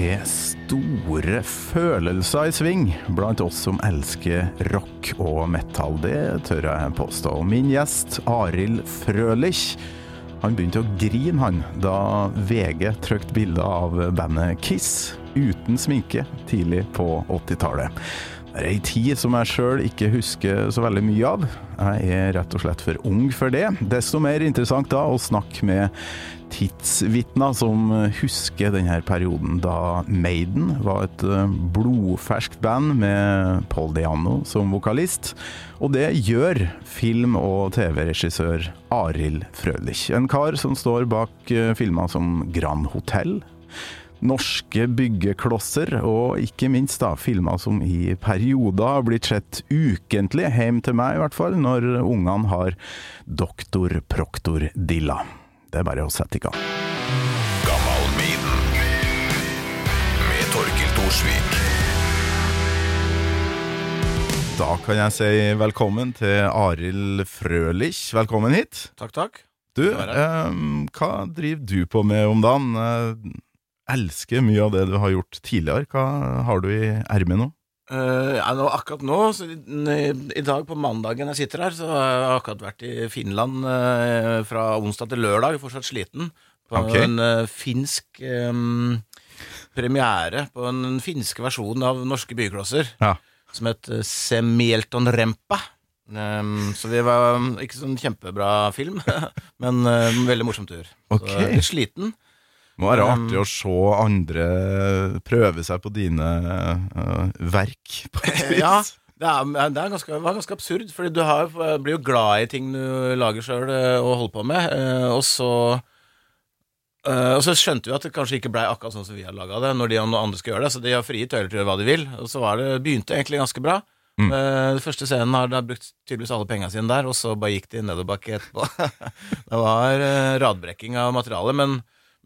er store følelser i sving blant oss som elsker rock og metal. Det tør jeg påstå. Min gjest, Arild Frølich, han begynte å grine, han, da VG trykte bilder av bandet Kiss uten sminke tidlig på 80-tallet. Det er ei tid som jeg sjøl ikke husker så veldig mye av. Jeg er rett og slett for ung for det. Desto mer interessant da å snakke med tidsvitner som husker denne perioden da Maiden var et blodferskt band med Paul Diano som vokalist. Og det gjør film- og TV-regissør Arild Frølich. En kar som står bak filmer som Grand Hotell norske byggeklosser, og ikke minst da filmer som i perioder har blitt sett ukentlig, hjem til meg i hvert fall, når ungene har doktor proktor dilla. Det er bare å sette i gang. Da kan jeg si velkommen til Arild Frølich. Velkommen hit. Takk, takk. Du, eh, hva driver du på med om dagen? Jeg elsker mye av det du har gjort tidligere. Hva har du i ermet nå? Eh, ja, nå, akkurat nå, så i, dag på mandagen jeg sitter her, så har jeg akkurat vært i Finland uh, fra onsdag til lørdag, fortsatt sliten, på okay. en uh, finsk um, premiere på en finske versjon av Norske byklosser Ja. som het Semielton Rempa. Um, så vi var um, ikke sånn kjempebra film, men uh, veldig morsom tur. Okay. Så litt sliten. Det må være artig å se andre prøve seg på dine uh, verk, på et vis. Ja, det, er, det er ganske, var ganske absurd, Fordi du har, blir jo glad i ting du lager sjøl og holder på med, uh, og så uh, Og så skjønte vi at det kanskje ikke blei akkurat sånn som vi har laga det, når de andre skal gjøre det, så de har frie tøyler til å gjøre hva de vil. Og så var det, begynte det egentlig ganske bra. Mm. Eh, Den første scenen har de brukt tydeligvis alle penga sine der, og så bare gikk de nedoverbakke etterpå. det var eh, radbrekking av materialet, men,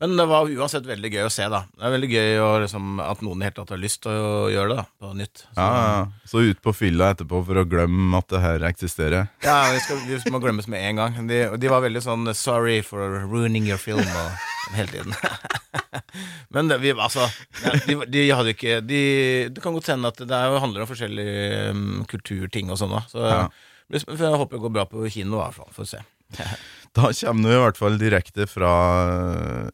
men det var uansett veldig gøy å se, da. Det er veldig gøy å, liksom, at noen i hele tatt har lyst til å gjøre det da, på nytt. Så, Ja, ja. Så ut på fylla etterpå for å glemme at det her eksisterer. Ja, vi, skal, vi må glemmes med en gang. De, de var veldig sånn 'sorry for ruining your film' og, hele tiden. Men det, vi, altså ja, de, de hadde ikke de, Det kan godt hende at det er, handler om forskjellige um, kulturting og sånn òg. Så Ja. jeg, jeg håper det går bra på kino, i hvert fall. Får se. Da kommer du i hvert fall direkte fra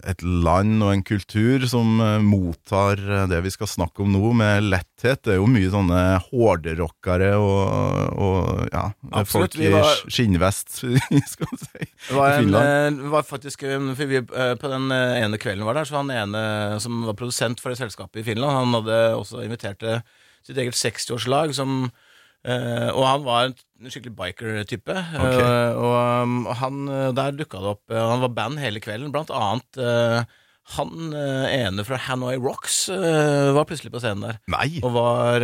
et land og en kultur som eh, mottar eh, det vi skal snakke om nå, med letthet. Det er jo mye sånne hårderockere og, og ja, Absolutt, folk i var- skinnvest, skal vi si. var var, I Finland? eh, var faktisk eh, for vi, eh, På den eh, ene kvelden var der, så han ene som var produsent for det selskapet i Finland, han hadde også invitert til sitt eget 60-årslag, som Uh, Og han var en skikkelig biker-type. Okay. eh, og, um, og han eh, Der dukka det opp eh, Han var band hele kvelden, blant annet uh, han ene fra Hanoi Rocks var plutselig på scenen der. Nei! Og var,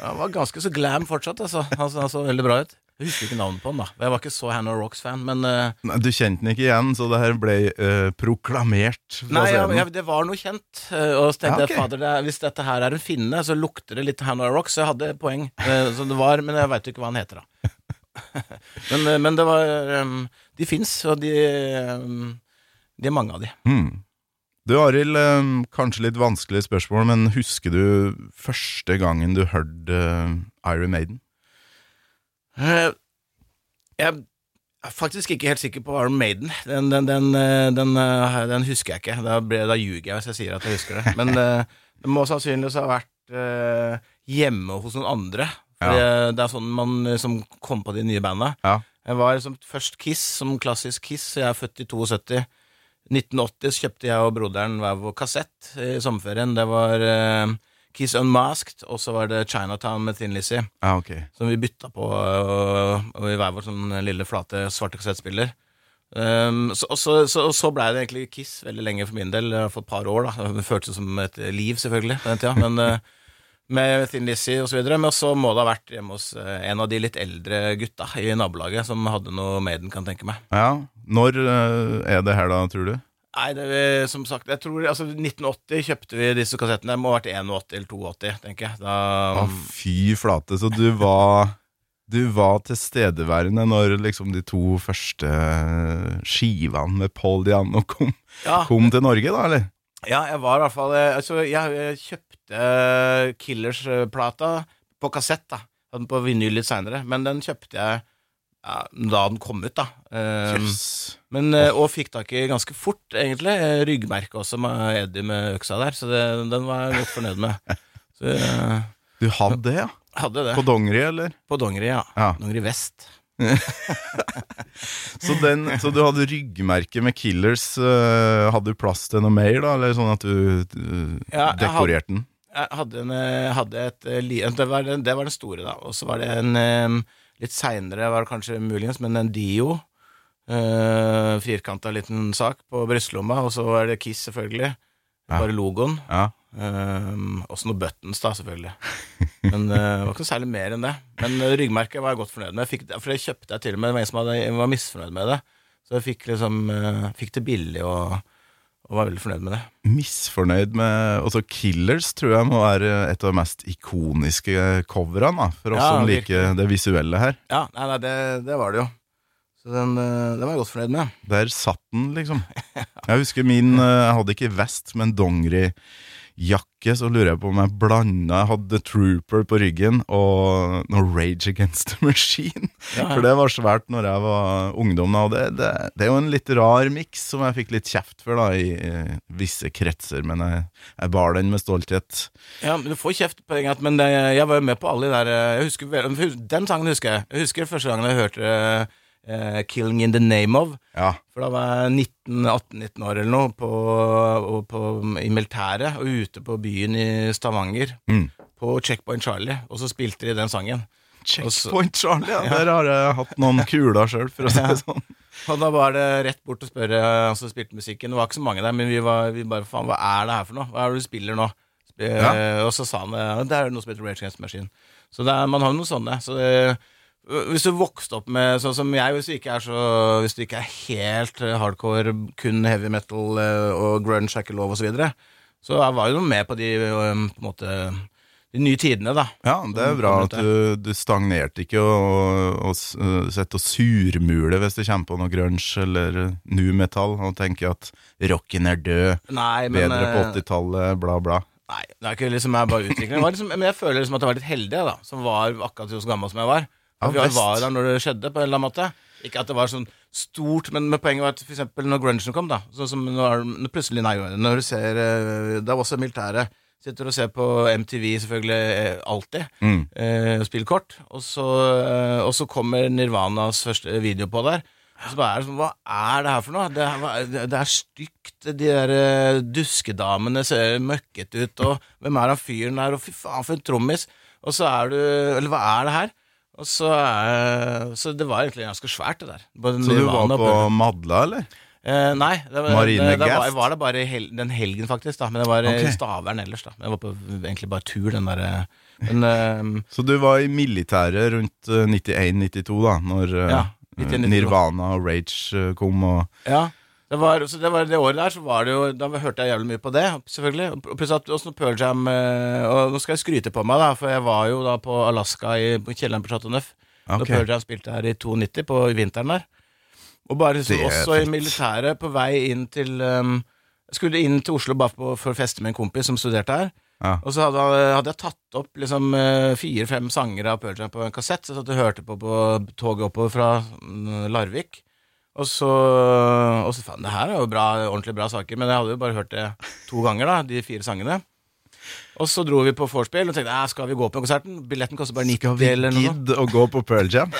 han var ganske så glam fortsatt, altså. Han, så- han så veldig bra ut. Jeg husker ikke navnet på han, da. Jeg var ikke så Hannah Rocks-fan, men uh, Nei, Du kjente den ikke igjen, så det her ble uh, proklamert Nei, ja, ja, det var noe kjent. Uh, Og så tenkte Ja, okay. jeg, fader, det hvis dette her er en finne, så lukter det litt Hannah Rocks. Så jeg hadde poeng. Så det var, men jeg veit jo ikke hva han heter, da. men, men det var um, De fins, og de um, De er mange av de. Hmm. Du Arild, eh, kanskje litt vanskelig spørsmål, men husker du første gangen du hørte eh, Iron Maiden? Eh, Jeg er faktisk ikke helt sikker på Iron Maiden. Den, den, den, den, husker jeg ikke. Da, ble, da ljuger jeg hvis jeg sier at jeg husker det. Men det må sannsynligvis ha vært hjemme hos noen andre. For Ja. det er sånn man liksom kom på de nye banda. Ja. Jeg var liksom først Kiss, som klassisk Kiss. Jeg er født i 72. 1980 så kjøpte jeg og broderen hver vår kassett i sommerferien. Det var uh, Kiss Unmasked, og så var det Chinatown med Thin Lizzie. Ah, okay. Som vi bytta på og, og i hver vår sånn lille flate svarte kassettspiller. Um, så, og så, så, så blei det egentlig Kiss veldig lenge for min del, for et par år. da Det føltes som et liv, selvfølgelig, på den tida. Men eh, med Thin Lizzie videre. Men så må det ha vært hjemme hos eh, en av de litt eldre gutta i nabolaget som hadde noe Maiden, kan tenke meg. Ja, Når eh, er det her, da, tror du? Nei, det er, som sagt, jeg tror altså 1980 kjøpte vi disse kassettene. Det må ha vært 81 eller 82, tenker jeg. Da, Å, fy flate, så du var Du var tilstedeværende når liksom de to første skivene med Paul Diano kom, ja, kom til Norge, da, eller? Ja, jeg var i hvert fall eh, Altså, jeg, jeg kjøpte eh, Killers-plata på kassett, da. På vinyl litt seinere, men den kjøpte jeg ja, da den kom ut, da. Eh, Jøss. men, eh, og fikk tak i ganske fort, egentlig. Eh, Ryggmerke også med Eddie med øksa der, så det, den var jeg godt fornøyd med. Så Du hadde det, ja? hadde det. På dongeri, eller? På dongeri, ja. Ja. Dongeri vest. Så, den, så du hadde ryggmerke med Killers. eh, hadde du plass til noe mer, da? Eller sånn at du, du Ja, dekorerte den? Jeg hadde, en, hadde et eh, det var, den- det var den store, da. Og så var det en eh, litt seinere, var det kanskje muligens, men en Dio. Uh, Firkanta liten sak på brystlomma, og så var det Kiss, selvfølgelig. Ja. Bare logoen. Ja. Um, også noen buttons, da, selvfølgelig. Men eh, det var ikke noe særlig mer enn det. Men uh, ryggmerket var jeg godt fornøyd med. Jeg fikk, for det kjøpte jeg til og med. Det var en som hadde, var misfornøyd med det. Så jeg fikk liksom uh, Fikk det billig og, og var veldig fornøyd med det. Misfornøyd med Også Killers tror jeg må være et av de mest ikoniske coverne, da, for oss Ja, som liker det visuelle her. Ja, nei, nei det, det var det jo. Så den, eh, den var jeg godt fornøyd med. Der satt den, liksom. Jeg husker min eh, Jeg hadde ikke vest, men dongerijakke. Så lurer jeg på om jeg blanda Jeg hadde Trooper på ryggen og noe Rage Against the Machine. Ja. For det var svært når jeg var ungdom. Og det, det, det er jo en litt rar miks som jeg fikk litt kjeft for da i i visse kretser, men jeg, jeg bar den med stolthet. Ja, men Du får kjeft på en gang, men det, jeg var jo med på alle de der eh, jeg husker, Den sangen husker jeg. Jeg husker første gangen jeg hørte eh, 'Killing in the Name of'. Ja. For da var jeg 18-19 år eller noe på, på, i militæret og ute på byen i Stavanger. Mm. På Checkpoint Charlie, og så spilte de den sangen. Checkpoint Charlie, ja. Der har jeg hatt noen kuler sjøl, for å si det sånn. Og da var det rett bort å spørre han som spilte musikken. Det var ikke så mange der, men vi var vi bare faen, hva er det her for noe? Hva er det du spiller nå? Ja. Og så sa han det er noe som heter Rage Against Machine. Så er, man har jo noen sånne. Så det, hvis du vokste opp med sånn som jeg, hvis du ikke er så Hvis du ikke er helt eh, hardcore, kun heavy metal eh, og grunge er ikke lov, og så videre, så jeg var jo med på de eh, på måte de nye tidene, da. Ja, det er bra at du, du stagnerte ikke og, og s- uh, sitter og surmuler hvis det kommer på noe grunge eller nu metal og tenker at rocken er død, Nei, men bedre på eh, 80-tallet, bla, bla. Nei, det er ikke liksom jeg bare utvikling. Det liksom, men jeg føler liksom at jeg var litt heldig, da. Som var akkurat så gammel som jeg var. Ja, vi var der når det skjedde, på en eller annen måte. Ikke at det var sånn stort, men, poenget var at for eksempel når grungen kom, da Sånn som når, når plutselig Nei, når du ser Da Det var også militæret. Sitter og ser på MTV selvfølgelig eh, alltid. Mm. Eh, spiller kort. Og så, eh, og så kommer Nirvanas første video på der. Og så bare er det sånn, Hva er det her for noe? Det er, det er stygt. De der eh, duskedamene ser møkket ut. Og hvem er han fyren der? Og fy faen, for en trommis. Og så er du Eller hva er det her? Og så, så det var egentlig ganske svært, det der. Både Så du var på Madla, eller? Eh, nei, det var, Marine det, det var, var der bare hel, den helgen, faktisk. da Men det var i Stavern ellers. da Jeg var på egentlig bare tur, den der eh, Men eh, Så du var i militæret rundt eh, 91-92, da, når eh, Ja, 91-92. Nirvana og Rage eh, kom og Ja. Det var, så det var det året der, så var det jo Da hørte jeg jævlig mye på det, selvfølgelig. Og pluss at også Pearl Jam eh, Og nå skal jeg skryte på meg, da, for jeg var jo da på Alaska i, på kjelleren på Chateau Neuf. Okay. Da Pearl Jam spilte her i 92, på vinteren der. Og bare liksom, også fint. i militæret, på vei inn til um, skulle inn til Oslo bare på, for å feste med en kompis som studerte her. Ja. Og så hadde, hadde jeg tatt opp liksom eh, fire-fem sanger av Pearl Jam på en kassett. Så jeg satt og hørte på på toget oppover fra mm, Larvik. Og så, og så faen, det her er jo bra, ordentlig bra saker, men jeg hadde jo bare hørt det to ganger, da, de fire sangene. Og så dro vi på vorspiel og tenkte "Æ, skal vi gå på konserten? Billetten koster bare 90 Skal vi eller noe. sånt." gidde å gå på Pearl Jam?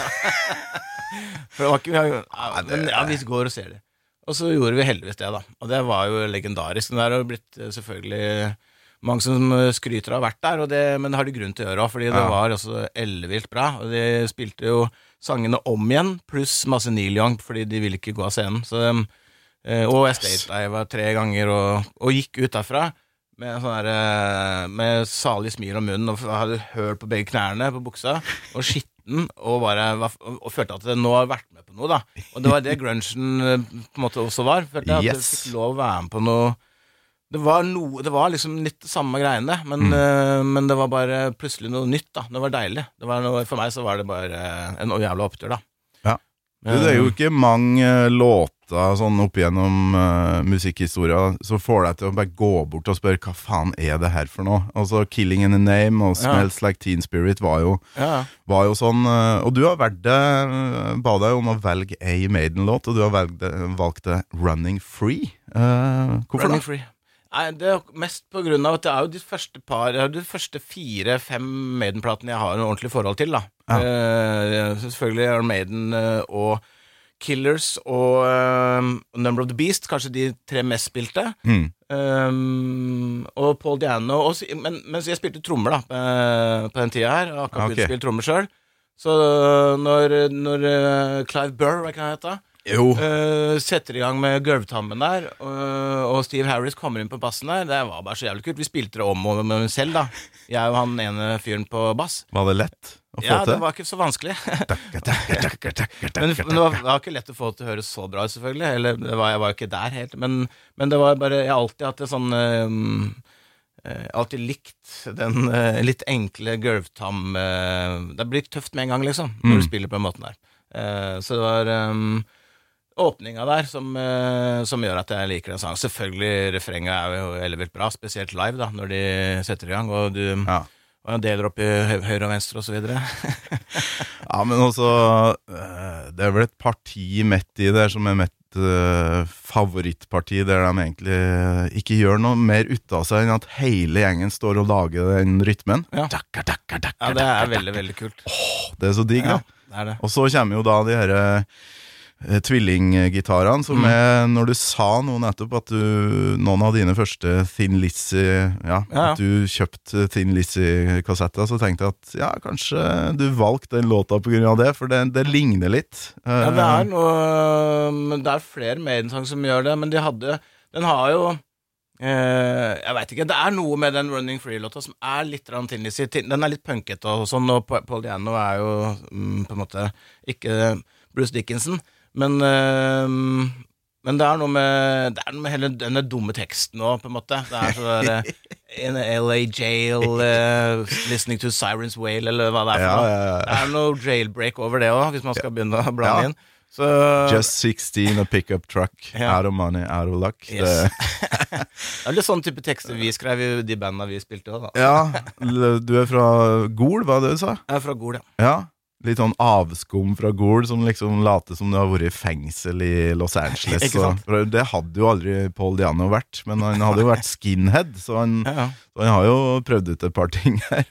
For det var ikke, vi ja, men, ja, vi går og ser det. Og så gjorde vi heldigvis det, da. Og det var jo legendarisk. Det har blitt eh, selvfølgelig mange som eh, skryter av å ha vært der, det, men det har de grunn til å gjøre òg, fordi det var også ellevilt bra. Og de spilte jo sangene om igjen, pluss masse Neil Young, fordi de ville ikke gå av scenen. Så, eh, og jeg stagediva tre ganger og, og gikk ut derfra. Med, sånn eh, med salig smil om munnen og hadde høl på begge knærne på buksa. Og skitten og bare og, følte at det nå har vært med på noe, da. Og det var det grungen eh, på en måte også var. Følte jeg at Yes. jeg fikk lov å være med på noe det var, noe, det var liksom litt det samme greiene, men, eh, men det var bare plutselig noe nytt. da Det var deilig. Det var noe, for meg så var det bare eh, en jævla opptur, da. Ja. Du, det er jo ikke mange eh, låter sånn opp gjennom uh, musikkhistoria, så får deg til å bare gå bort og spørre hva faen er det her for noe? Altså 'Killing in a Name' og 'Smells Like Teen Spirit' var jo, Ja. var jo sånn. Uh, og du har valgt det, eh, ba deg om å velge ei Maiden-låt, og du har valgt det, valgt det 'Running Free'. Eh, hvorfor Running da? Free. Nei, det er mest på grunn av at det er jo de første par Det er de første fire-fem Maiden-platene jeg har en ordentlig forhold til, da. Eh, selvfølgelig er Maiden eh, og Killers og eh, Number of the Beast, kanskje de tre mest spilte. Mm. Um, og Paul Diano og, men, Mens jeg spilte trommer da på den tida her, og akkurat okay. spilt trommer sjøl, så når, når Clive Burr, hva kan han hete? Jo. Uh, setter i gang med gulvtammen der, og, og Steve Harris kommer inn på bassen der. Det var bare så jævlig kult. Vi spilte det om og om selv, da. Jeg og han ene fyren på bass. Var det lett å få Ja, det var ikke så vanskelig. men men det var, det var ikke lett å få til å høres så bra ut, selvfølgelig. Eller det var, jeg var jo ikke der helt. Men, men det var bare Jeg har alltid hatt det sånn um, alltid likt den uh, litt enkle gulvtam uh, Det blir tøft med en gang, liksom, når Mm. du spiller på den måten der. Uh, så det var um, åpninga der som, eh, som gjør at jeg liker den sangen. Selvfølgelig, refrenget er jo ellevilt bra, spesielt live, da, når de setter i gang. Og du Ja. og deler opp i høyre og venstre og så videre. Ja, men også eh, Det er vel et parti midt i der som er mitt eh, favorittparti, der de egentlig ikke gjør noe mer ut av seg enn at hele gjengen står og lager den rytmen. Ja. Dakka, dakka, dakka, Ja, det er veldig, veldig kult. Åh, Det er så digg, Ja, da. det er det. Og så kommer jo da de her eh, tvillinggitarene, som Mm. er Når du sa noe nettopp at du Noen av dine første Thin Lizzie Ja, Ja, ja. at du kjøpte Thin Lizzie-kassetter, så tenkte jeg at ja, kanskje du valgte den låta på grunn av det, for det, det ligner litt. Ja, det Eh, er noe men Det er flere Maiden-sang som gjør det, men de hadde Den har jo Uh, Jeg veit ikke. Det er noe med den Running Free-låta som er litt Tin Lizzie. Den er litt punkete og sånn, og Paul Diano er jo mm, på en måte ikke Bruce Dickinson, men eh, men det er noe med Det er noe med hele denne dumme teksten òg, på en måte. Det er sånn der eh, In a LA jail, uh, listening to Sirens Wail, eller hva det er for noe. ja, ja. Det er noe jailbreak over det òg, hvis man skal begynne å Ja. inn. Så Just 16, og pickup truck, out of money, out of luck. Yes. Det, er litt sånn type tekster vi skrev i de banda vi spilte òg, da. ja, du er fra Gol, hva det du sa? Jeg er fra Gol, ja. Litt sånn avskum fra Gol, som liksom later som du har vært i fengsel i Los Angeles. Og- det hadde jo aldri Paul Diano vært, men han hadde jo vært skinhead, så han, ja, ja. så han har jo prøvd ut et par ting her.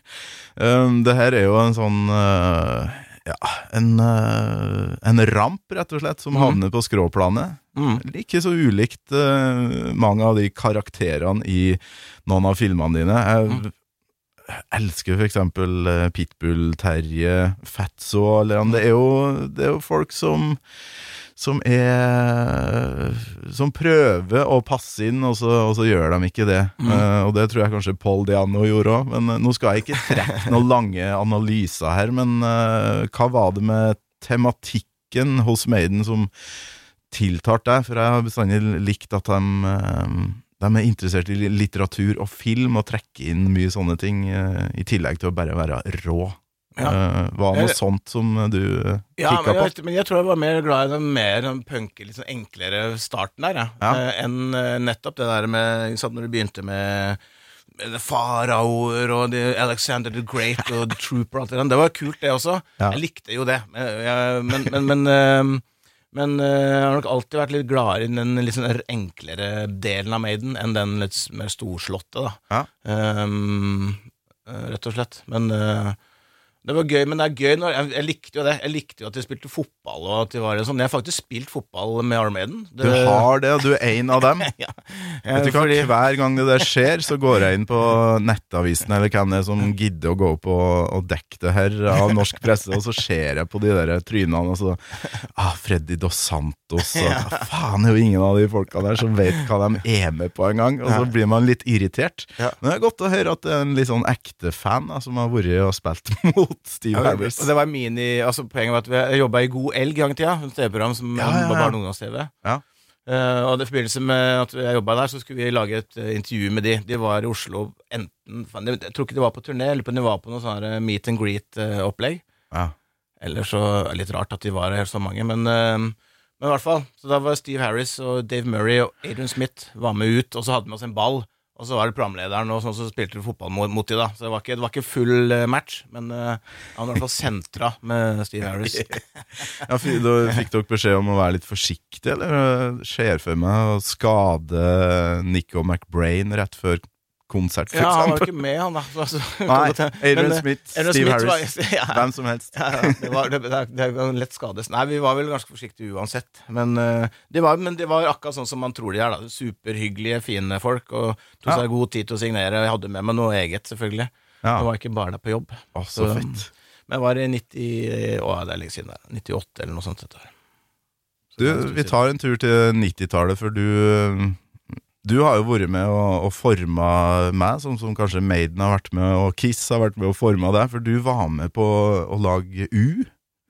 Um, det her er jo en sånn uh, ja, en, uh, en ramp, rett og slett, som mm. havner på skråplanet. Mm. Ikke så ulikt uh, mange av de karakterene i noen av filmene dine. Jeg Mm. Elsker for eksempel uh, Pitbull-Terje, Fatso eller han. Det er jo, det er jo folk som som er Som prøver å passe inn, og så, og så gjør de ikke det. Mm. Uh, og det tror jeg kanskje Paul Diano gjorde òg. Men uh, nå skal jeg ikke trekke noen lange analyser her, men uh, hva var det med tematikken hos Maiden som tiltalte deg? For jeg har bestandig likt at de, de er interessert i litteratur og film, og trekker inn mye sånne ting, uh, i tillegg til å bare være rå. Ja. Var det noe sånt som du uh, Ja, kikka på? jeg, men jeg tror jeg var mer glad i den mer punke, litt sånn enklere starten der, ja. Ja. Eh, enn eh, nettopp det der med sant, Når du begynte med faraoer og Alexander the Great og The Trooper og alt det der. Det var kult, det også. Ja. Jeg likte jo det. Men, men, men, men, eh, men eh, jeg har nok alltid vært litt gladere i den litt sånn enklere delen av Maiden enn den litt mer storslåtte, da. Ja. Eh, rett og slett. Men eh, det var gøy, men det er gøy når Jeg, jeg likte jo det. Jeg likte jo at de spilte fotball, og at de var sånn. Jeg har faktisk spilt fotball med Armaden. Du har det, og du er en av dem. ja. Vet du hva, Fordi- Hver gang det der skjer, så går jeg inn på Nettavisen eller hvem det er som gidder å gå opp og, og dekke det her av norsk presse, og så ser jeg på de der trynene, og så ah, Freddy Dos Santos og ah, Faen, det er jo ingen av de folka der som vet hva de er med på engang, og så blir man litt irritert. Men det er godt å høre at det er en litt sånn ekte fan da, som har vært og spilt mot Steve Ja, Harris. det var mini, altså Poenget var at vi jobba i God elg gang i tida, et TV-program som Ja, ja, var barne- og ungdoms-TV. Ja. Uh, og i forbindelse med at jeg jobba der, så skulle vi lage et uh, intervju med de. De var i Oslo enten fan, Jeg tror ikke de var på turné, eller på- de var på noe sånn her meet and greet-opplegg. Ja. Eller så er det litt rart at de var her så mange, men, eh, Men i hvert fall, så da var Steve Harris og Dave Murray og Adrian Smith var med ut, og så hadde vi oss en ball. Og så var det programlederen og sånn som spilte fotball mot, mot de da. Så det var ikke, det var ikke full eh, match, men uh, han var i hvert fall sentra med Steve Harris. Ja, da fikk dere beskjed om å være litt forsiktig, eller? Skjer for meg å skade Nico McBrain rett før konsert, for Ja, han var ikke med, han da. Så, så, Nei, Adrian Men, eh, Smith, Steve Smith var- Harris, ja, hvem som helst. Ja, ja, det var, det, det, det en lett skade. Nei, vi var vel ganske forsiktige uansett. Men, uh, det var, men det var akkurat sånn som man tror de er. da Superhyggelige, fine folk. Og tok seg god tid til å signere. Jeg hadde med meg noe eget, selvfølgelig. Jeg var ikke bare der på jobb. Å, så så- fett. Men jeg var i 90 Å, det er lenge siden. det er 98 eller noe sånt. Dette. Så Du, det vi tar en tur til 90-tallet, for du Du har jo vært med og, og forma meg, sånn som kanskje Maiden har vært med, og Kiss har vært med og forma deg, for du var med på å lage U,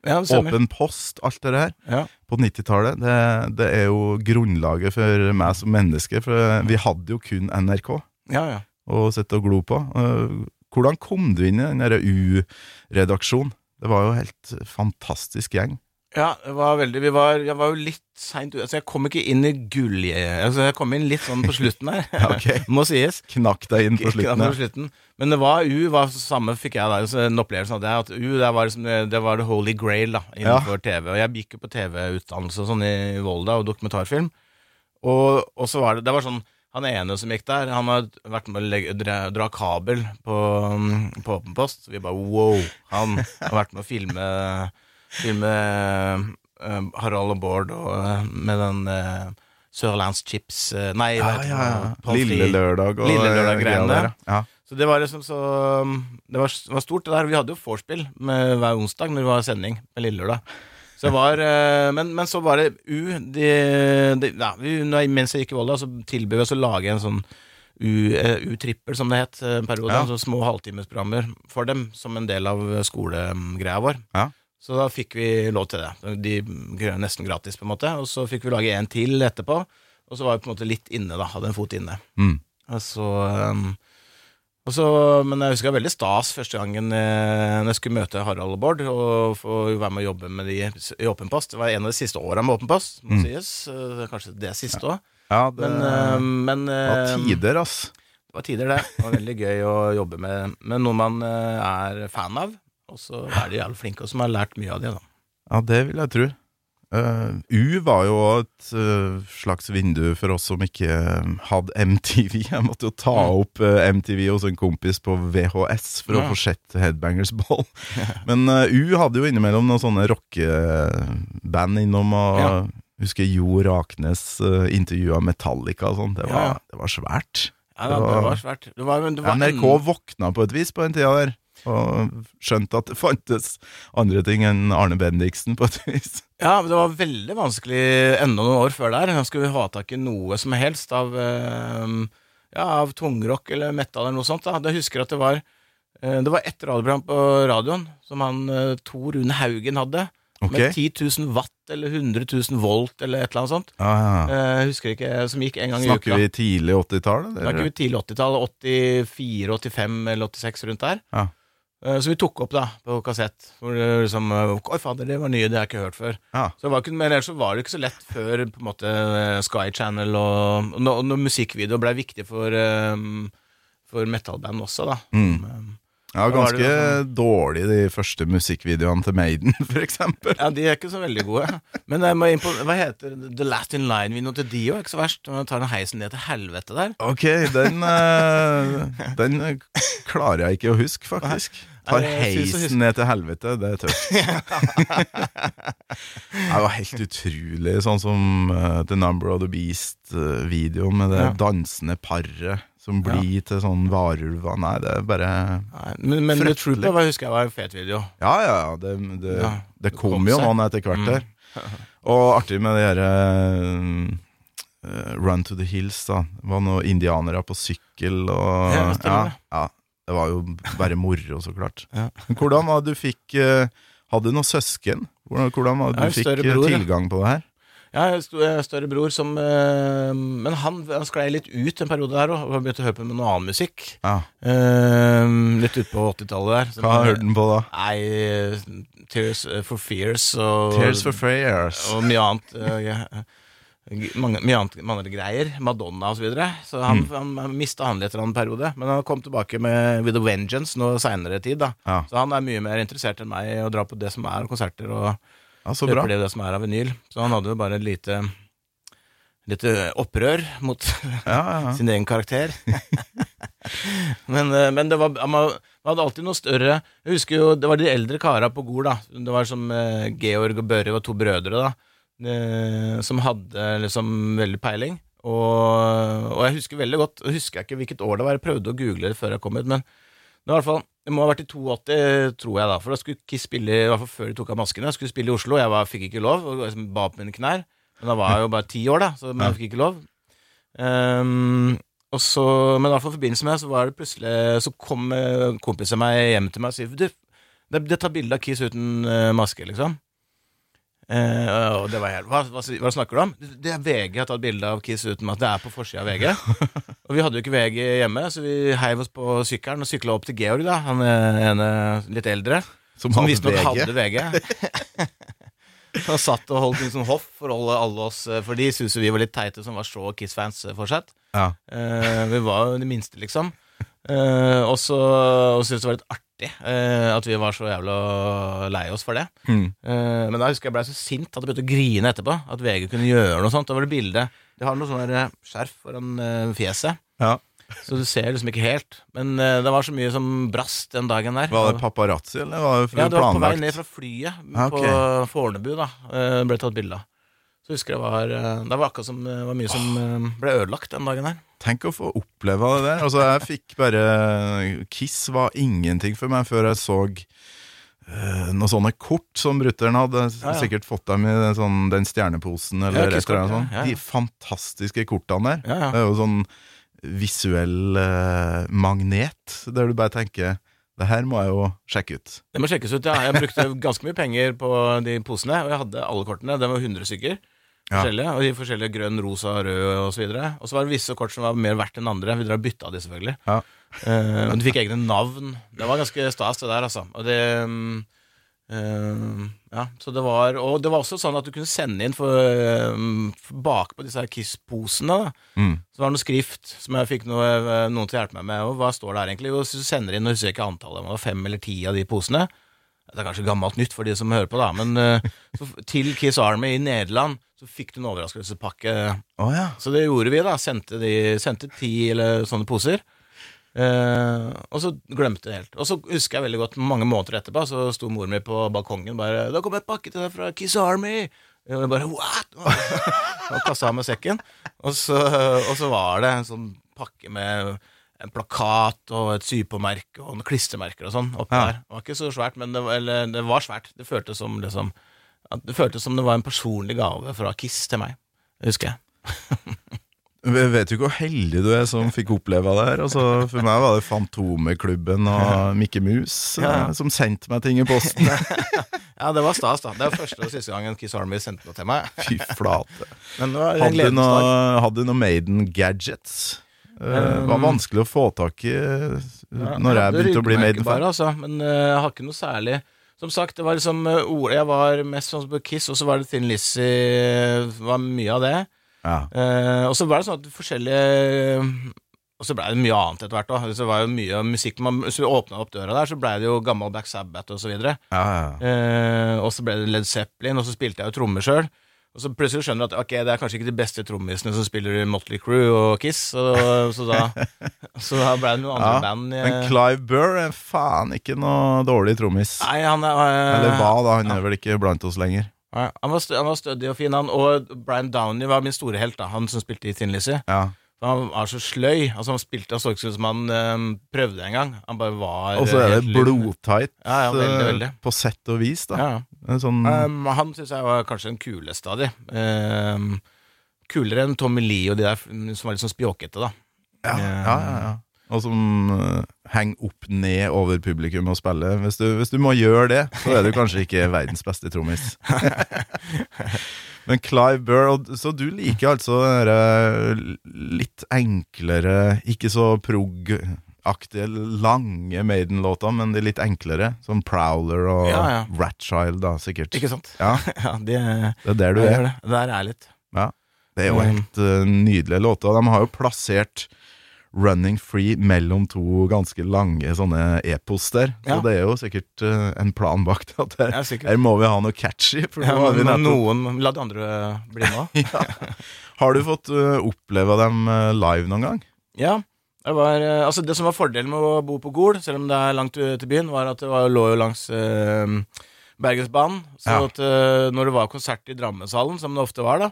Ja. Åpen post, alt det der, Ja. på 90-tallet. Det, det er jo grunnlaget for meg som menneske, for vi hadde jo kun NRK ja, ja. å sitte og glo på. Eh, Hvordan kom du inn i den U-redaksjonen? Det var jo helt fantastisk gjeng. Ja, det var veldig Vi var, jeg var jo litt seint ute. Altså, jeg kom ikke inn i gull... Altså, jeg kom inn litt sånn på slutten her. Ja, ok. Må sies. Knakk deg inn på slutten. på slutten. Men det var U var samme fikk jeg da, så en opplevelse av det. At U det var, liksom, det var the holy grail da, innenfor TV. Og jeg gikk jo på TV-utdannelse sånn i Volda, og dokumentarfilm. Og, og så var det Det var sånn Han ene som gikk der, han har vært med å legge, dra, dra kabel på, på Åpen post. Vi bare wow. Han har vært med å filme Filme uh, Harald og Bård og, uh, med den uh, Sørlandschips uh, Nei, Ja, ja, ja. Lille lørdag og Lille lørdag-greiene. Ja. Så det var liksom så Det var, var stort, det der. Vi hadde jo vorspiel med hver onsdag når det var sending med Lille Lørdag. Så det var eh, men, men så var det U de, de, ja, vi, Mens jeg gikk i Volda, så tilbød vi oss å lage en sånn eh, U-trippel, som det het, eh, en periode. Ja. Altså små halvtimesprogrammer for dem, som en del av skolegreia vår. Ja. Så da fikk vi lov til det. De Nesten gratis, på en måte. Og så fikk vi lage en til etterpå. Og så var vi på en måte litt inne, da. Hadde en fot inne. Mm. Og så, um, og så, men jeg husker det var veldig stas første gangen eh, når jeg skulle møte Harald og Bård og få være med å jobbe med de i Åpen post. Det var en av de siste åra med Åpen post, må Mm. sies. Eh, Kanskje det siste òg. ja, det Men, men, det var eh, tider, ass. det var tider, det. Det var veldig gøy å jobbe med, med noen man eh, er fan av. Og så er de jævlig flinke, og som har lært mye av det. da. Ja, det vil jeg tro. Uh, U var jo et uh, slags vindu for oss som ikke eh, hadde MTV. Jeg måtte jo ta opp uh, MTV hos en kompis på VHS for Ja. å få sett Headbangers Ball. Men eh, U hadde jo innimellom noen sånne rockeband innom, og Ja. husker Jo Raknes uh, intervjua Metallica og sånn. Det, var- Ja, ja. det var svært. Ja, da, det var svært. Det var, men det NRK våkna på et vis på den tida der. Og skjønte at det fantes andre ting enn Arne Bendiksen, på et vis. Ja, men det var veldig vanskelig enda noen år før der. Da skulle vi ha tak i noe som helst av, eh, ja, av tungrock eller metal eller noe sånt. Da. Jeg husker at det var eh, Det var ett radioprogram på radioen som han eh, Tor Rune Haugen hadde. Okay. Med 10 000 watt eller 100 000 volt eller et eller annet sånt. Ah, ja. Eh, Jeg husker ikke, Som gikk en gang i Snakker uka. vi tidlig 80-tall? Snakker vi tidlig 80-tall. 84, 85 eller 86 rundt der. Ja. Eh, Så vi tok opp da på kassett. Hvor det liksom eh, Oi, fader, det var nye, det har jeg ikke hørt før. Ja. Så det var ikke, men ellers så var det ikke så lett før på en måte eh, Sky Channel og, og når, når musikkvideo ble viktig for, um, for metalband også, da. Mm. Ja, Ganske ganske dårlig de første musikkvideoene til Maiden, eksempel. ja, de er ikke så veldig gode. Men hva heter? The Last In Line-videoen til Dio? Ikke så verst. Når tar den heisen ned til helvete der. Ok, den, eh, den eh, klarer jeg ikke å huske, faktisk. Tar heisen ned til helvete, det er tøft. Det var helt utrolig, sånn som eh, The Number of the Beast-videoen med det dansende paret som blir til sånn varulver. Nei, det er bare Nei, men men The Trooper var, husker jeg var en fet video. Ja, ja, ja. Det, det, Ja, det kom kom jo noen etter hvert der. Og artig med det derre Run to the Hills, da. Det var noen indianere på sykkel og Ja, ja, det. ja, det var jo bare moro, så klart. Ja. Hvordan var det du fikk uh, Hadde du noen søsken? Hvordan, hvordan var det du fikk eh, bror, tilgang på det her? Ja, jeg har en større bror som eh, Men han, han sklei litt ut en periode der og begynte å høre på med noe annen musikk. Ja. Uh, litt ut på 80-tallet der. Hva hørte den på da? Nei, Tears for Fears og Tears for Fears. og mye annet. Uh, ja, mange, mye annet mange andre greier. Madonna og så videre. Så han, mm. han mista han litt en periode. Men han kom tilbake med With a Vengeance nå seinere tid. da Ja. Så han er mye mer interessert enn meg i å dra på det som er konserter, og Ja, så bra. det som er av vinyl. Så han hadde jo bare et lite Lite opprør mot Ja, ja, sin egen karakter. men, eh, men det var man man hadde alltid noe større Jeg husker jo, Det var de eldre kara på Gol. da Det var som eh, Georg og Børre var to brødre da eh, som hadde liksom veldig peiling. Og, og jeg husker veldig godt Jeg husker ikke hvilket år det var. Jeg prøvde å google det før jeg kom ut, men var i hvert fall, det må ha vært i 82, tror jeg, da. For da skulle Kiss spille i hvert fall før de tok av maskene. Jeg skulle spille i Oslo. Jeg var, fikk ikke lov. Og liksom ba på mine knær. Men da var jeg jo bare ti år, da, så men jeg fikk ikke lov. Um, og så, men i hvert fall i forbindelse med det, så var det plutselig Så kom eh, kompisen meg hjem til meg og sier Du, det, det tar bilde av Kiss uten eh, maske, liksom. Eh, og det var helt hva, hva, hva snakker du om? Det er VG har tatt bilde av Kiss uten at Det er på forsida av VG. og vi hadde jo ikke VG hjemme, så vi heiv oss på sykkelen og sykla opp til Georg, da. Han eh, ene litt eldre. Som Som visstnok hadde VG. Han satt og holdt en sånn hoff for alle, alle oss, eh, for de syntes vi var litt teite som var så Kiss-fans fortsatt. Ja. Uh, vi var jo de minste, liksom. Uh, og så syntes det var litt artig eh, at vi var så jævla lei oss for det. Mm. Eh, men da husker jeg ble så sint at jeg begynte å grine etterpå. At VG kunne gjøre noe sånt. Da var det bilde De har noe sånn eh, skjerf foran eh, fjeset, Ja. så du ser liksom ikke helt. Men eh, det var så mye som brast den dagen der. Var det paparazzi, eller var det Ja, det var på vei ned fra flyet Ah, okay. på Fornebu, da. eh, Ble tatt bilde av. Så husker jeg var eh, Det var akkurat som det var mye som eh, ble ødelagt den dagen der. Tenk å få oppleve det der. Altså, jeg fikk bare Kiss var ingenting for meg før jeg så Uh, noen sånne kort som brutter'n hadde. Ja, ja. Sikkert fått dem i den, sånn, den stjerneposen eller Ja, et eller annet sånt. De fantastiske kortene der. Det er jo sånn visuell uh, magnet, der du bare tenker det her må jeg jo sjekke ut. Det må sjekkes ut, ja. Jeg brukte ganske mye penger på de posene, og jeg hadde alle kortene. Det var 100 stykker. Ja. Forskjellige, og de forskjellige grønn, rosa, rød og så videre. Og så var det visse kort som var mer verdt enn andre. Vi og bytta de, selvfølgelig. Ja. Uh, og de fikk egne navn. Det var ganske stas, det der, altså. Og det um, eh, Ja, så det var Og det var også sånn at du kunne sende inn for, uh, bakpå disse her Kiss-posene. Mm. så var det noe skrift som jeg fikk noe, eh, noen til å hjelpe meg med. Og hva står det her egentlig? Og så sender inn, og husker jeg ikke antallet, om det var fem eller ti av de posene. Det er kanskje gammelt nytt for de som hører på, da, men uh, så til Kiss Army i Nederland så fikk du en overraskelsespakke. Oh, ja. Så det gjorde vi, da. Sendte, de, sendte ti eller sånne poser. Uh, og så glemte jeg helt. Og så husker jeg veldig godt mange måneder etterpå, så sto mor mi på balkongen bare Da kommer kommet en pakke til deg fra Kiss Army'. Og jeg bare 'what?' Og kasta av meg sekken. Og så, og så var det en sånn pakke med en plakat og et sypåmerke og noen klistremerker og sånn oppi Ja. der. Det var ikke så svært, men det var, eller, det var svært. Det føltes som liksom Det føltes som det var en personlig gave fra Kiss til meg. Husker jeg. Jeg vet jo ikke hvor heldig du er som fikk oppleve det her. Altså, for meg var det Fantomeklubben og Mikke Mus eh, Ja. som sendte meg ting i posten. Ja, det var stas, da. Det var første og siste gangen Kiss Army sendte noe til meg. Fy flate. Hadde du noe, hadde du noe Maiden gadgets? Eh, Det var Um, vanskelig å få tak i eh, når jeg begynte å bli Maiden-fan. Altså, men eh, jeg har ikke noe særlig Som sagt, det var liksom ord Jeg var mest sånn på Kiss, og så var det Thin Lizzie var mye av det. Ja. Eh, og så var det sånn at forskjellige Og så blei det mye annet etter hvert òg. Så var jo mye musikk man, Hvis vi åpna opp døra der, så blei det jo gammel Black Sabbath og så videre. Ja, ja. Eh, og så ble det Led Zeppelin, og så spilte jeg jo trommer sjøl. Og så plutselig skjønner du at ok, det er kanskje ikke de beste trommisene som spiller i Motley Crew og Kiss, så, så da Så da ble det noen andre Ja, band. Jeg... Men Clive Burr er faen ikke noe dårlig trommis. Nei, han er eh, Eller hva, da. Han er vel ikke blant oss lenger. Nei, han, var han var stødig og fin, han. Og Brian Downey var min store helt, da, han som spilte i Thin Lizzie. Ja. Han var så sløy. Altså Han spilte, han så ikke ut som han eh, prøvde engang. Han bare var Og så er eh, det blodtight, Ja, ja, veldig, eh, veldig. på sett og vis, da. Ja, ja. En sånn Um, han syns jeg var kanskje den kuleste av de. Um, kulere enn Tommy Lee og de der som var litt sånn spjåkete, da. ja, ja, ja, ja. og som uh, henger opp ned over publikum og spiller. Hvis du, hvis du må gjøre det, så er du kanskje ikke verdens beste trommis. Men Clive Burr, så du liker altså den litt enklere, ikke så prog-aktige, lange Maiden-låter, men de litt enklere, som Prowler og Ja, ja. Ratchild, da, sikkert. Ikke sant? Ja, Ja, de, det er der du er. det. Der er litt. Ja. Det er jo Mm. helt uh, nydelige låter. De har jo plassert Running Free mellom to ganske lange sånne epos der. Så Ja. det er jo sikkert uh, en plan bak det. At her, Ja, her må vi ha noe catchy. Ja, men noen La de andre bli med. har du fått uh, oppleve dem eh, live noen gang? Ja. Det, var, eh, altså det som var fordelen med å bo på Gol, selv om det er langt til byen, var at det var, lå jo langs eh, Bergensbanen. Så Ja. at eh, når det var konsert i Drammenshallen, som det ofte var, da,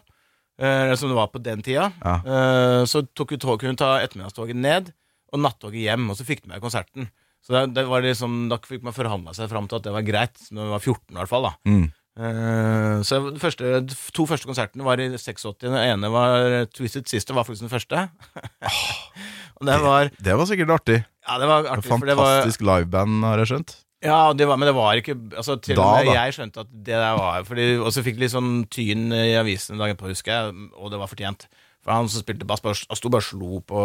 eh, som det var på den tida, Ja. eh, så tok vi tog, kunne ta ettermiddagstoget ned og nattoget hjem, og så fikk du med konserten. Så det, det var liksom, Da fikk man forhandla seg fram til at det var greit, når man var 14 i hvert fall. da Mm. Eh, så de første, to første konsertene var i 86. Den ene var Twisted Sister, var faktisk den første. og det var Det var sikkert artig. Ja, det var artig, Fantastisk det var liveband, har jeg skjønt. Ja, det var, men det var ikke altså, Til Da, og med jeg skjønte at det der var fordi, Og så fikk litt sånn tyn i avisen dagen på, husker jeg, og det var fortjent. For han som spilte bass, bare, sto bare og slo på,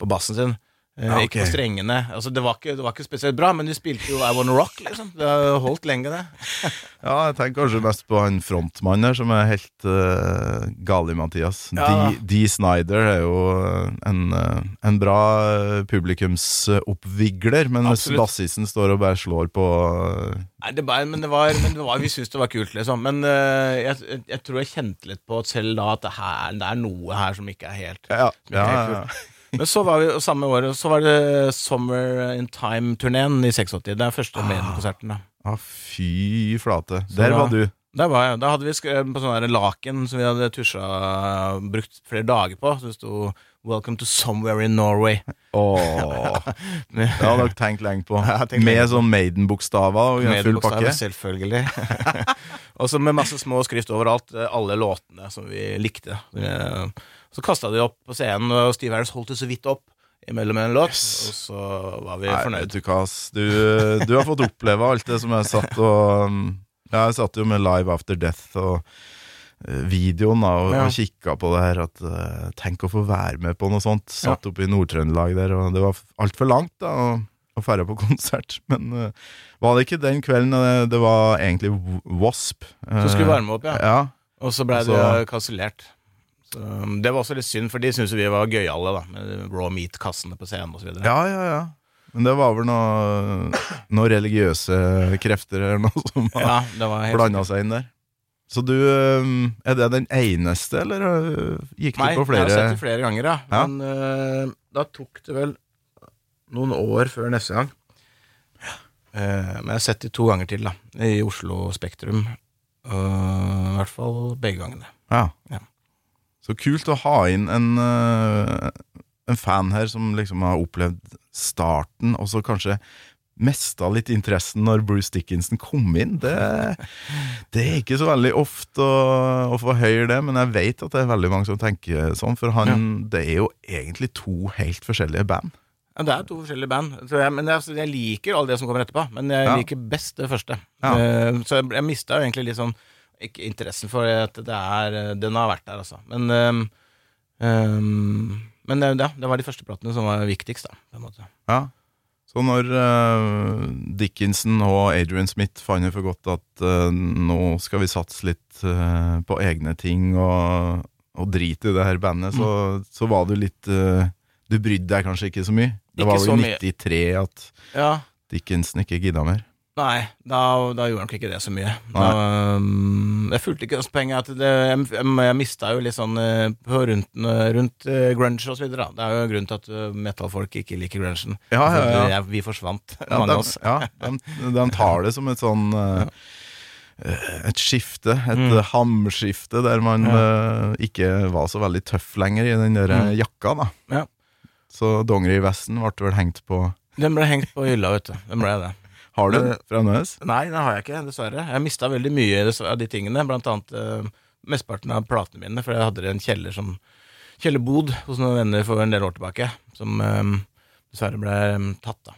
på bassen sin. Eh, Ja, Ikke på strengene. Altså, det, var ikke, det var ikke spesielt bra, men du spilte jo I Wanna Rock, liksom. Det har holdt lenge, det. Ja, jeg tenker kanskje mest på han frontmannen her, som er helt uh, gal i Mathias. Ja. D. D. Snyder er jo en, eh, en bra publikumsoppvigler, men hvis bassisen står og bare slår på Nei, det bare, men det var, men det var vi syntes det var kult, liksom. Men uh, jeg, jeg, tror jeg kjente litt på selv da at det, her, det er noe her som ikke er helt Ja, som ikke ja, er ja. helt kult. Men så var vi samme året Så var det Summer in Time-turneen i 86. Det er første Maiden-konserten. da Ah, fy flate. Der da- var du. Der var jeg. Da hadde vi skrevet på sånn laken som vi hadde tusja brukt flere dager på. Så det sto 'Welcome to somewhere in Norway'. Åh, det hadde dere tenkt lenge på. Ja, tenkt Med lenge sånn Maiden-bokstaver og Med full pakke. Selvfølgelig. og så med masse små skrift overalt. eh, Alle låtene som vi likte. Eh, Så kasta de opp på scenen, og Steve Harris holdt det så vidt opp imellom en låt. Yes. Og så var vi fornøyd. du. Du, du har fått oppleve alt det som jeg satt og um, ja, Jeg satt jo med Live After Death og eh, videoen da, og, Ja. og kikka på det her. At, eh, tenk å få være med på noe sånt. Satt oppe i Nord-Trøndelag der, og det var altfor langt da, å, ferde på konsert. Men uh, var det ikke den kvelden det, det var egentlig Wasp? Så skulle varme opp, ja. ja. Og så ble Så- det kansellert. Um, Det var også litt synd, for de syntes vi var gøyale. Med raw meat-kassene på scenen Og så videre. ja, ja, ja. Men det var vel noen noe religiøse krefter eller noe som Ja, blanda seg inn der. Så du, eh, er det den eneste, eller eh, gikk Nei, du på jeg har sett det flere ganger, ja. Ja. Men uh, da tok det vel noen år før neste gang. Uh, men jeg har sett det to ganger til, da. I Oslo Spektrum. Uh, I hvert fall begge gangene. Ja. Ja. Så kult å ha inn en, eh, en fan her som liksom har opplevd starten, og så kanskje mista litt interessen når Bruce Dickinson kom inn. Det, det er ikke så veldig ofte å, å få høre det, men jeg vet at det er veldig mange som tenker sånn, for han, det er jo egentlig to helt forskjellige band. Ja, det er to forskjellige band. Jeg, men jeg, jeg liker alle det som kommer etterpå, men jeg Ja. liker best det første. Ja. Eh, så jeg, jeg mista jo egentlig litt sånn Ikke interessen for at det er eh, Den har vært der, altså. Men um, um, Men det, ja, det var de første platene som var viktigst, da. På en måte. Ja. Så når uh, Dickinson og Adrian Smith fant for godt at uh, nå skal vi satse litt uh, på egne ting og, og drite i det her bandet, så, så var du litt Du brydde deg kanskje ikke så mye? Det Ikke var jo vel i 93 at Ja. Dickinson ikke gidda mer? Nei, da, da gjorde han nok ikke det så mye. Da, um, jeg fulgte ikke Poenget at det, jeg, jeg, mista jo litt sånn eh, på rundt, rundt eh, grunge og så videre. da. Det er jo grunnen til at eh, metal-folk ikke liker grungen. Ja, ja, ja. Jeg- Vi forsvant, mange de, av oss. ja, de, de tar det som et sånn Et skifte, et Mm. hamskifte, der man ikke var så veldig tøff lenger i den der Mm. jakka, da. Ja. Så dongerivesten ble vel hengt på Den ble hengt på hylla, vet du. Den ble det. Har du Eh, fra fremdeles? Nei, det har jeg ikke, dessverre. Jeg mista veldig mye av de tingene. Blant annet eh, mesteparten av platene mine, for jeg hadde en kjeller som kjellerbod hos noen venner for en del år tilbake. Som, eh, dessverre ble mm, tatt, da.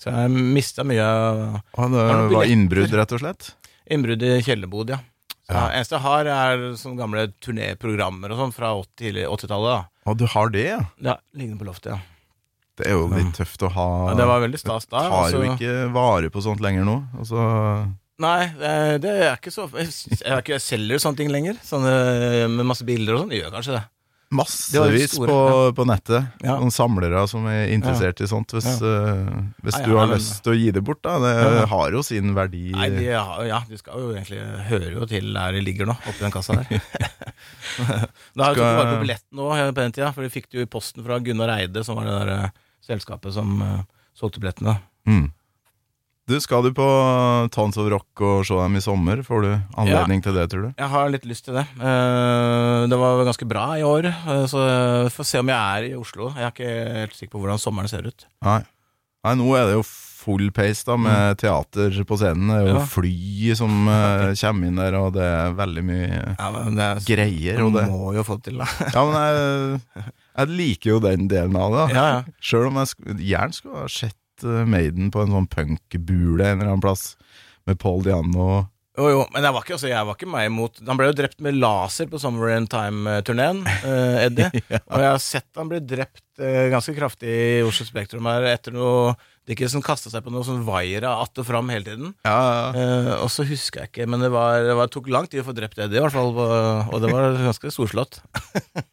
Så jeg mista mye av Og det Har var billetter? innbrudd, rett og slett? innbrudd i kjellerbod, ja. Så Ja. Eneste jeg har, er sånne gamle turnéprogrammer og sånn fra 80-tallet. 80-tallet. da. Og du har det, ja? Ja, Liggende på loftet, ja. Det er jo litt tøft å ha ja. Det var veldig stas da. Tar jo altså- ikke vare på sånt lenger nå. Altså, Nei, det, det er ikke så Jeg, jeg, ikke, jeg selger sånne ting lenger. Sånne med masse bilder og sånn. Gjør kanskje det. Det massevis store, på, på nettet. Ja. Noen samlere som er interessert i sånt. Hvis, uh, hvis Nei, du ja, har men- lyst til å gi det bort, da. Det Ja. har jo sin verdi. Nei, de, har- ja, de skal jo egentlig høre jo til der de ligger nå, oppi den kassa der. da har du tok bare på billetten nå på den tida, for de fikk det jo i posten fra Gunnar Eide, som var det der eh, selskapet som eh, solgte billettene. Mm. Du, skal du på Tons of Rock og se dem i sommer? Får du anledning til det, tror du? Jeg har litt lyst til det. Eh, Det var ganske bra i år, eh, så får se om jeg er i Oslo. Jeg er ikke helt sikker på hvordan sommeren ser ut. Nei. Nei, nå er det jo full pace da med teater på scenen. Det er jo Mm. Ja. fly som eh, kommer inn der, og det er veldig mye Ja, men det er, greier. Og det. Må jo få det til, da. Ja, men jeg, jeg liker jo den delen av det. da Ja, ja. Sjøl om jeg sk- gjerne skulle ha sett eh, Maiden på en sånn punkbule en eller annen plass, med Paul Diano. Jo, jo, men jeg var ikke, altså, jeg var ikke meg imot Han ble jo drept med laser på Summer in Time-turneen, eh, Eddie. Og jeg har sett han bli drept eh, ganske kraftig i Oslo Spektrum her etter noe Dickinson kasta seg på noe sånn vaiere att og fram hele tiden. Ja, Eh, og så husker jeg ikke, men det, var, det var, tok lang tid å få drept Eddie, i hvert fall. Og det var ganske storslått.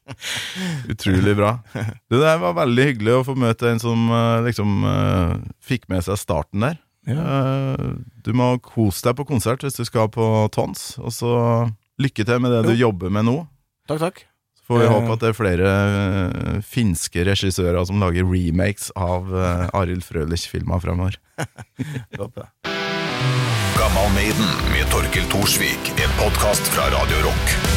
Utrolig bra. Det der var veldig hyggelig å få møte en som eh, liksom eh, fikk med seg starten der. Eh, du må kose deg på konsert hvis du skal på Tons, og så lykke til med det du jobber med nå. Takk, takk. Får vi Eh. håpe at det er flere uh, finske regissører som lager remakes av uh, Arild Frølich-filmer fremover. Gammal Maiden med Torkel Thorsvik. En podkast fra Radio Rock.